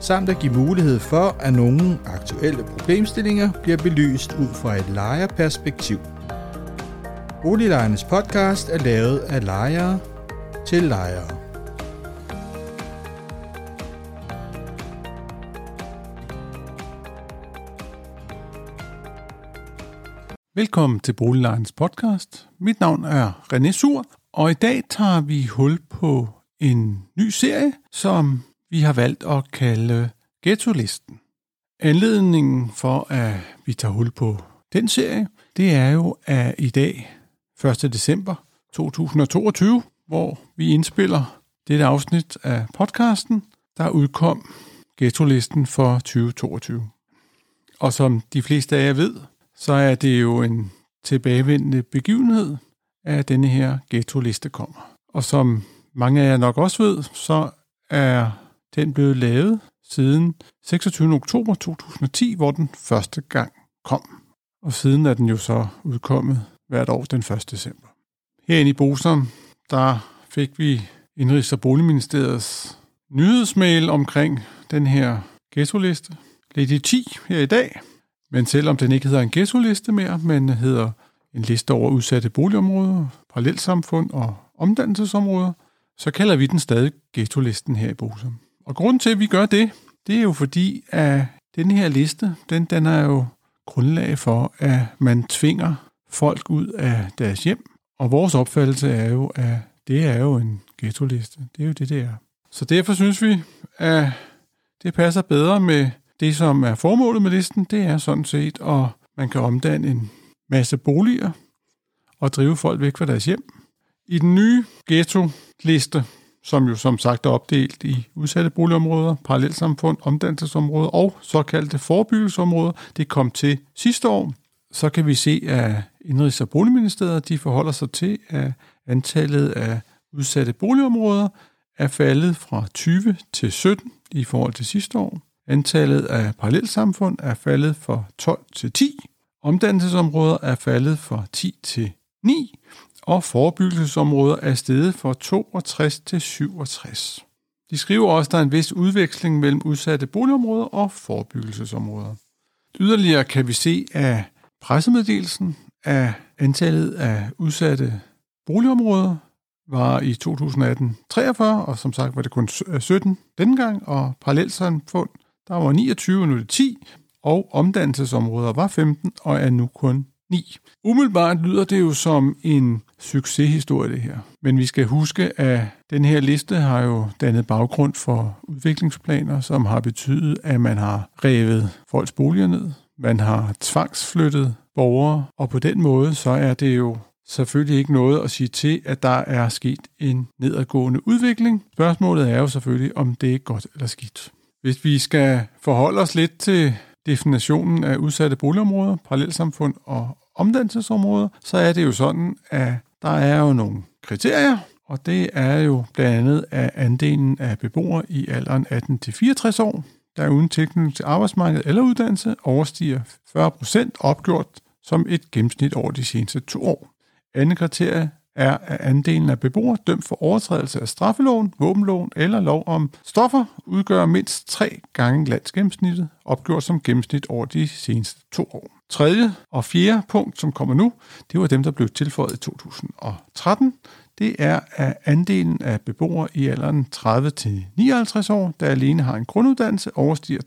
samt at give mulighed for, at nogle aktuelle problemstillinger bliver belyst ud fra et lejerperspektiv. Boliglejernes podcast er lavet af lejere til lejere. Velkommen til Boliglejernes podcast. Mit navn er René Sur, og i dag tager vi hul på en ny serie, som vi har valgt at kalde Ghetto-listen. Anledningen for, at vi tager hul på den serie, det er jo, at i dag, 1. december 2022, hvor vi indspiller dette afsnit af podcasten, der udkom Ghetto-listen for 2022. Og som de fleste af jer ved, så er det jo en tilbagevendende begivenhed, at denne her ghetto-liste kommer. Og som mange af jer nok også ved, så er den blev lavet siden 26. oktober 2010, hvor den første gang kom. Og siden er den jo så udkommet hvert år den 1. december. Herinde i Bosom, der fik vi Indrigs- og Boligministeriets nyhedsmail omkring den her ghetto-liste. Lidt i 10 her i dag, men selvom den ikke hedder en ghetto-liste mere, men hedder en liste over udsatte boligområder, parallelsamfund og omdannelsesområder, så kalder vi den stadig ghetto-listen her i Bosom. Og grunden til, at vi gør det, det er jo fordi, at den her liste, den, den er jo grundlag for, at man tvinger folk ud af deres hjem. Og vores opfattelse er jo, at det er jo en ghetto-liste. Det er jo det, det er. Så derfor synes vi, at det passer bedre med det, som er formålet med listen. Det er sådan set, at man kan omdanne en masse boliger og drive folk væk fra deres hjem. I den nye ghetto-liste, som jo som sagt er opdelt i udsatte boligområder, parallelsamfund, omdannelsesområder og såkaldte forebyggelsesområder. Det kom til sidste år. Så kan vi se, at Indrigs- og Boligministeriet de forholder sig til, at antallet af udsatte boligområder er faldet fra 20 til 17 i forhold til sidste år. Antallet af parallelsamfund er faldet fra 12 til 10. Omdannelsesområder er faldet fra 10 til 9 og forebyggelsesområder er steget fra 62 til 67. De skriver også, at der er en vis udveksling mellem udsatte boligområder og forebyggelsesområder. Yderligere kan vi se af pressemeddelelsen, at antallet af udsatte boligområder var i 2018 43, og som sagt var det kun 17 øh, dengang, gang, og parallelsamfund, der var 29, nu er det 10, og omdannelsesområder var 15 og er nu kun 9. Umiddelbart lyder det jo som en succeshistorie, det her. Men vi skal huske, at den her liste har jo dannet baggrund for udviklingsplaner, som har betydet, at man har revet folks boliger ned. Man har tvangsflyttet borgere, og på den måde så er det jo selvfølgelig ikke noget at sige til, at der er sket en nedadgående udvikling. Spørgsmålet er jo selvfølgelig, om det er godt eller skidt. Hvis vi skal forholde os lidt til definitionen af udsatte boligområder, parallelsamfund og omdannelsesområder, så er det jo sådan, at der er jo nogle kriterier, og det er jo blandt andet, at andelen af beboere i alderen 18-64 år, der er uden tilknytning til arbejdsmarkedet eller uddannelse, overstiger 40% opgjort som et gennemsnit over de seneste to år. Andet kriterie er, at andelen af beboere dømt for overtrædelse af straffeloven, våbenloven eller lov om stoffer udgør mindst tre gange landsgennemsnittet, opgjort som gennemsnit over de seneste to år. Tredje og fjerde punkt, som kommer nu, det var dem, der blev tilføjet i 2013. Det er, at andelen af beboere i alderen 30-59 år, der alene har en grunduddannelse, overstiger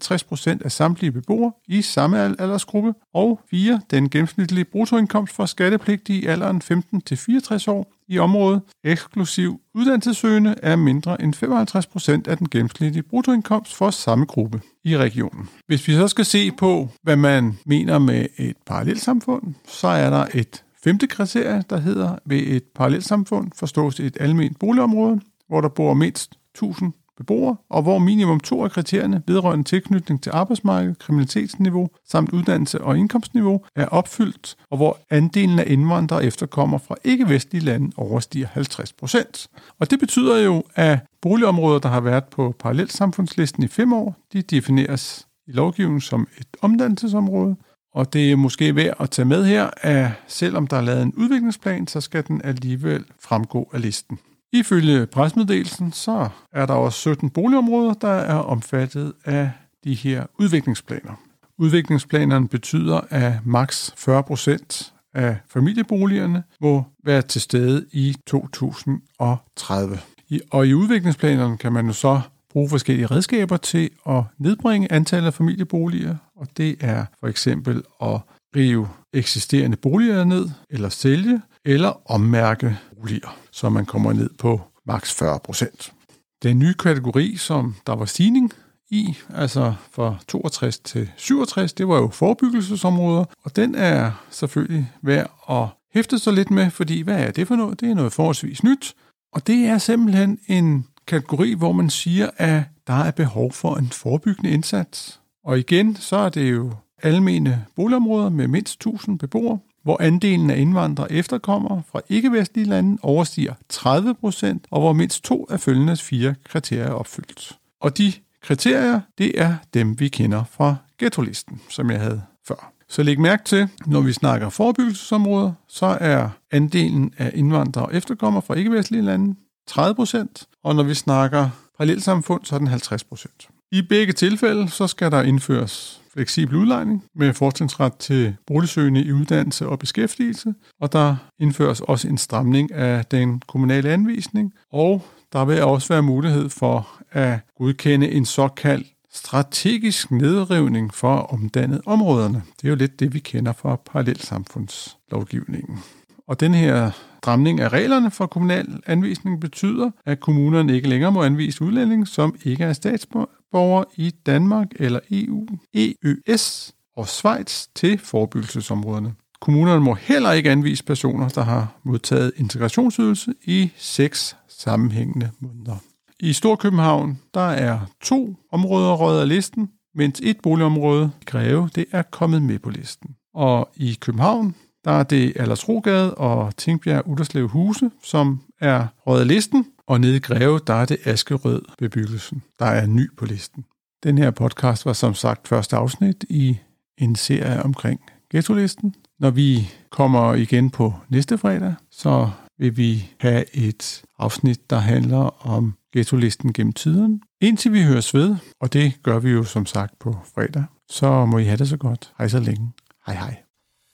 60% af samtlige beboere i samme aldersgruppe. Og 4. Den gennemsnitlige bruttoindkomst for skattepligtige i alderen 15-64 år i området, eksklusiv uddannelsessøgende, er mindre end 55% af den gennemsnitlige bruttoindkomst for samme gruppe i regionen. Hvis vi så skal se på, hvad man mener med et parallelsamfund, så er der et femte kriterie, der hedder, ved et parallelsamfund forstås et almindeligt boligområde, hvor der bor mindst 1000 beboere, og hvor minimum to af kriterierne vedrørende tilknytning til arbejdsmarkedet, kriminalitetsniveau samt uddannelse og indkomstniveau er opfyldt, og hvor andelen af indvandrere efterkommer fra ikke-vestlige lande overstiger 50 procent. Og det betyder jo, at boligområder, der har været på parallelsamfundslisten i fem år, de defineres i lovgivningen som et omdannelsesområde, og det er måske værd at tage med her, at selvom der er lavet en udviklingsplan, så skal den alligevel fremgå af listen. Ifølge presmeddelelsen, så er der også 17 boligområder, der er omfattet af de her udviklingsplaner. Udviklingsplanerne betyder, at maks 40 procent af familieboligerne må være til stede i 2030. Og i udviklingsplanerne kan man jo så bruge forskellige redskaber til at nedbringe antallet af familieboliger, og det er for eksempel at rive eksisterende boliger ned, eller sælge, eller ommærke boliger, så man kommer ned på maks 40 procent. Den nye kategori, som der var stigning i, altså fra 62 til 67, det var jo forebyggelsesområder, og den er selvfølgelig værd at hæfte sig lidt med, fordi hvad er det for noget? Det er noget forholdsvis nyt, og det er simpelthen en kategori, hvor man siger, at der er behov for en forebyggende indsats. Og igen, så er det jo almene boligområder med mindst 1000 beboere, hvor andelen af indvandrere efterkommer fra ikke-vestlige lande overstiger 30 procent, og hvor mindst to af følgende fire kriterier er opfyldt. Og de kriterier, det er dem, vi kender fra ghetto-listen, som jeg havde før. Så læg mærke til, når vi snakker forebyggelsesområder, så er andelen af indvandrere efterkommere fra ikke-vestlige lande 30 procent, og når vi snakker parallelsamfund, så er den 50 procent. I begge tilfælde, så skal der indføres fleksibel udlejning med fortrinsret til boligsøgende i uddannelse og beskæftigelse, og der indføres også en stramning af den kommunale anvisning, og der vil også være mulighed for at godkende en såkaldt strategisk nedrivning for at omdanne områderne. Det er jo lidt det, vi kender fra parallelsamfundslovgivningen. Og den her stramning af reglerne for kommunal anvisning betyder, at kommunerne ikke længere må anvise udlændinge, som ikke er borger i Danmark eller EU, EØS og Schweiz til forebyggelsesområderne. Kommunerne må heller ikke anvise personer, der har modtaget integrationsydelse i seks sammenhængende måneder. I Storkøbenhavn der er to områder røget af listen, mens et boligområde, Greve, det er kommet med på listen. Og i København der er det Aldersrogade og Tingbjerg Uderslev Huse, som er røget af listen, og nede i Greve, der er det Askerød bebyggelsen, der er ny på listen. Den her podcast var som sagt første afsnit i en serie omkring ghetto-listen. Når vi kommer igen på næste fredag, så vil vi have et afsnit, der handler om ghetto-listen gennem tiden. Indtil vi høres ved, og det gør vi jo som sagt på fredag, så må I have det så godt. Hej så længe. Hej hej.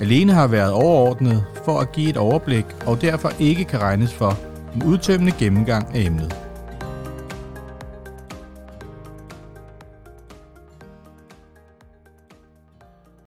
alene har været overordnet for at give et overblik og derfor ikke kan regnes for en udtømmende gennemgang af emnet.